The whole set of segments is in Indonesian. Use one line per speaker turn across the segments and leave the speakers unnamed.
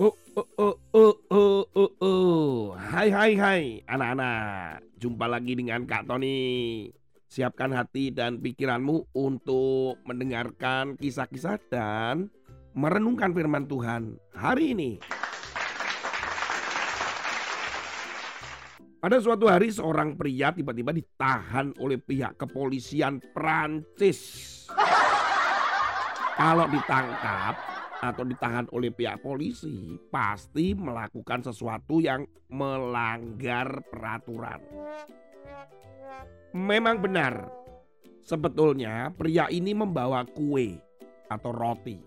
Oh, oh, oh, oh, oh, oh, oh. Hai, hai, hai, anak-anak. Jumpa lagi dengan Kak Tony. Siapkan hati dan pikiranmu untuk mendengarkan kisah-kisah dan merenungkan firman Tuhan hari ini. Pada suatu hari seorang pria tiba-tiba ditahan oleh pihak kepolisian Prancis. Kalau ditangkap atau ditahan oleh pihak polisi, pasti melakukan sesuatu yang melanggar peraturan. Memang benar, sebetulnya pria ini membawa kue atau roti.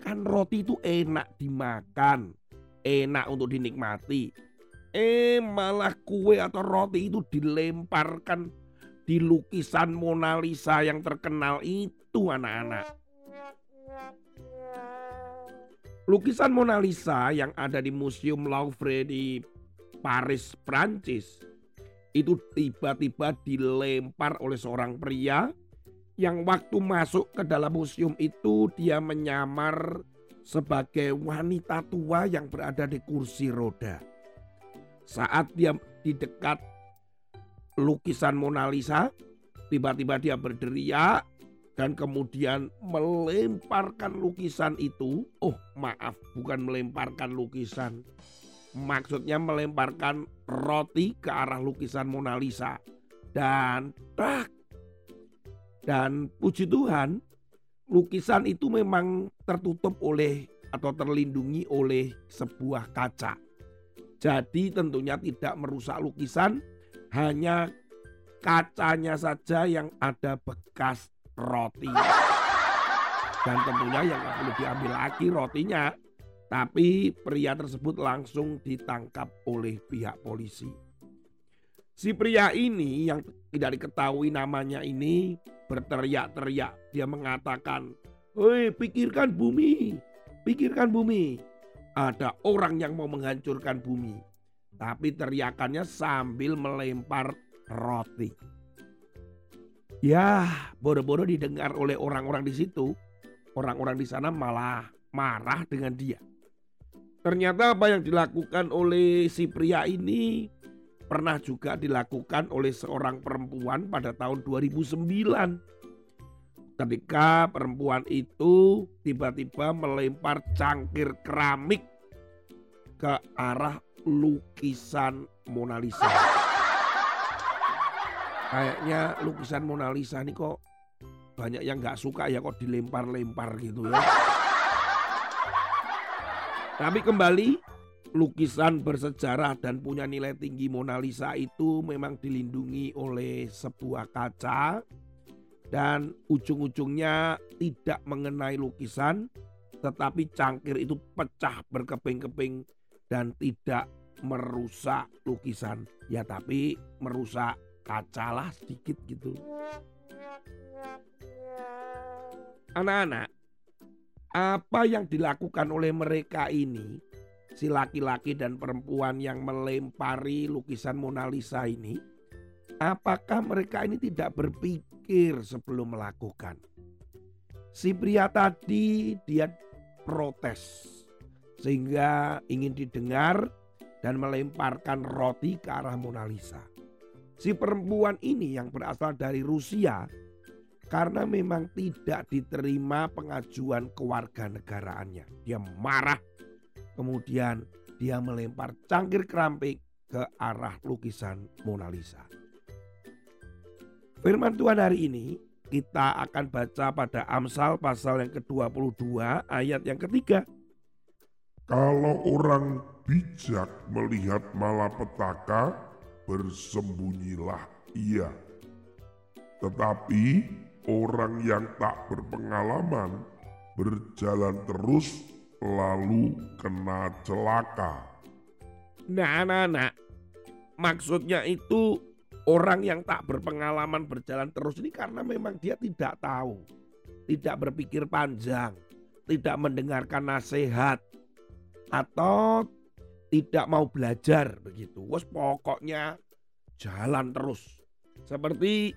Kan roti itu enak dimakan, enak untuk dinikmati. Eh malah kue atau roti itu dilemparkan di lukisan Mona Lisa yang terkenal itu anak-anak. Lukisan Mona Lisa yang ada di Museum Louvre di Paris, Prancis itu tiba-tiba dilempar oleh seorang pria yang waktu masuk ke dalam museum itu dia menyamar sebagai wanita tua yang berada di kursi roda. Saat dia di dekat lukisan Mona Lisa, tiba-tiba dia berderiak dan kemudian melemparkan lukisan itu. Oh, maaf, bukan melemparkan lukisan. Maksudnya melemparkan roti ke arah lukisan Mona Lisa. Dan tak. Dan puji Tuhan, lukisan itu memang tertutup oleh atau terlindungi oleh sebuah kaca. Jadi tentunya tidak merusak lukisan, hanya kacanya saja yang ada bekas roti. Dan tentunya yang nggak perlu diambil lagi rotinya. Tapi pria tersebut langsung ditangkap oleh pihak polisi. Si pria ini yang tidak diketahui namanya ini berteriak-teriak. Dia mengatakan, Hei pikirkan bumi, pikirkan bumi. Ada orang yang mau menghancurkan bumi. Tapi teriakannya sambil melempar roti. Ya, bodoh-bodoh didengar oleh orang-orang di situ. Orang-orang di sana malah marah dengan dia. Ternyata apa yang dilakukan oleh si pria ini pernah juga dilakukan oleh seorang perempuan pada tahun 2009. Ketika perempuan itu tiba-tiba melempar cangkir keramik ke arah lukisan Mona Lisa. Kayaknya lukisan Mona Lisa ini kok banyak yang nggak suka ya kok dilempar-lempar gitu ya. Tapi kembali lukisan bersejarah dan punya nilai tinggi Mona Lisa itu memang dilindungi oleh sebuah kaca dan ujung-ujungnya tidak mengenai lukisan tetapi cangkir itu pecah berkeping-keping dan tidak merusak lukisan ya tapi merusak kaca lah sedikit gitu anak-anak apa yang dilakukan oleh mereka ini si laki-laki dan perempuan yang melempari lukisan Mona Lisa ini apakah mereka ini tidak berpikir sebelum melakukan si pria tadi dia protes sehingga ingin didengar dan melemparkan roti ke arah Mona Lisa. Si perempuan ini yang berasal dari Rusia karena memang tidak diterima pengajuan kewarganegaraannya. Dia marah, kemudian dia melempar cangkir keramik ke arah lukisan Mona Lisa. Firman Tuhan hari ini kita akan baca pada Amsal pasal yang ke-22 ayat yang ketiga.
Kalau orang bijak melihat malapetaka, bersembunyilah ia. Tetapi orang yang tak berpengalaman berjalan terus lalu kena celaka.
Nah, nah. Maksudnya itu orang yang tak berpengalaman berjalan terus ini karena memang dia tidak tahu. Tidak berpikir panjang. Tidak mendengarkan nasihat atau tidak mau belajar begitu. Wes pokoknya jalan terus. Seperti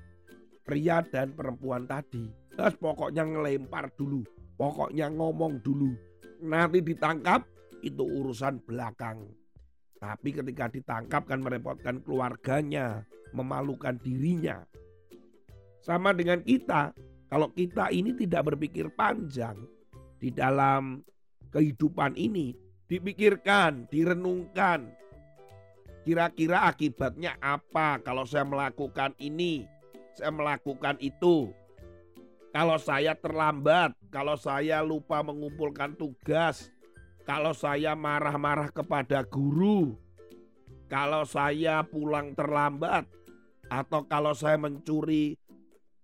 pria dan perempuan tadi. Terus pokoknya ngelempar dulu. Pokoknya ngomong dulu. Nanti ditangkap, itu urusan belakang. Tapi ketika ditangkap kan merepotkan keluarganya, memalukan dirinya. Sama dengan kita, kalau kita ini tidak berpikir panjang di dalam kehidupan ini, dipikirkan, direnungkan. Kira-kira akibatnya apa kalau saya melakukan ini, saya melakukan itu. Kalau saya terlambat, kalau saya lupa mengumpulkan tugas, kalau saya marah-marah kepada guru, kalau saya pulang terlambat, atau kalau saya mencuri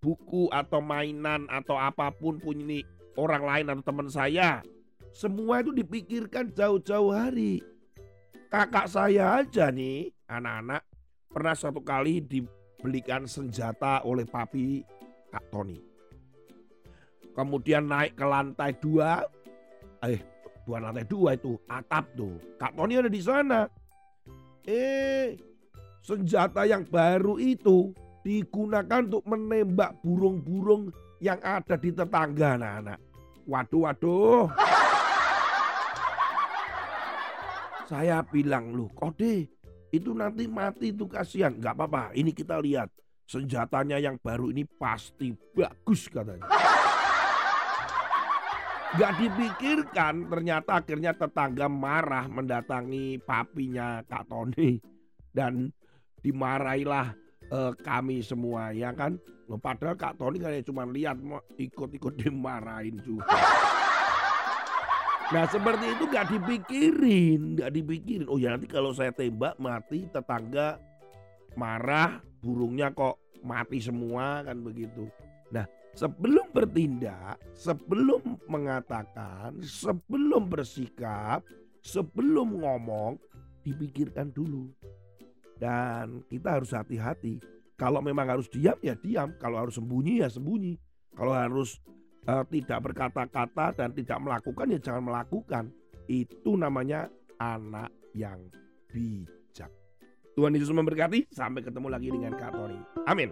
buku atau mainan atau apa pun pun ini orang lain atau teman saya, semua itu dipikirkan jauh-jauh hari. Kakak saya aja nih, anak-anak, pernah satu kali dibelikan senjata oleh papi Kak Tony. Kemudian naik ke lantai dua, eh bukan lantai dua itu atap tuh. Kak Tony ada di sana. Eh, senjata yang baru itu digunakan untuk menembak burung-burung yang ada di tetangga anak-anak. Waduh, waduh. Saya bilang, loh kode itu nanti mati itu kasihan. Gak apa-apa, ini kita lihat. Senjatanya yang baru ini pasti bagus katanya. Gak dipikirkan ternyata akhirnya tetangga marah mendatangi papinya Kak Tony. Dan dimarahilah uh, kami semua ya kan. Padahal Kak Tony kan cuma lihat ikut-ikut dimarahin juga. Nah seperti itu gak dipikirin, gak dipikirin. Oh ya nanti kalau saya tembak mati tetangga marah, burungnya kok mati semua kan begitu. Nah sebelum bertindak, sebelum mengatakan, sebelum bersikap, sebelum ngomong, dipikirkan dulu. Dan kita harus hati-hati. Kalau memang harus diam ya diam, kalau harus sembunyi ya sembunyi. Kalau harus uh, tidak berkata-kata dan tidak melakukan ya jangan melakukan. Itu namanya anak yang bijak. Tuhan Yesus memberkati. Sampai ketemu lagi dengan Kak Tony. Amin.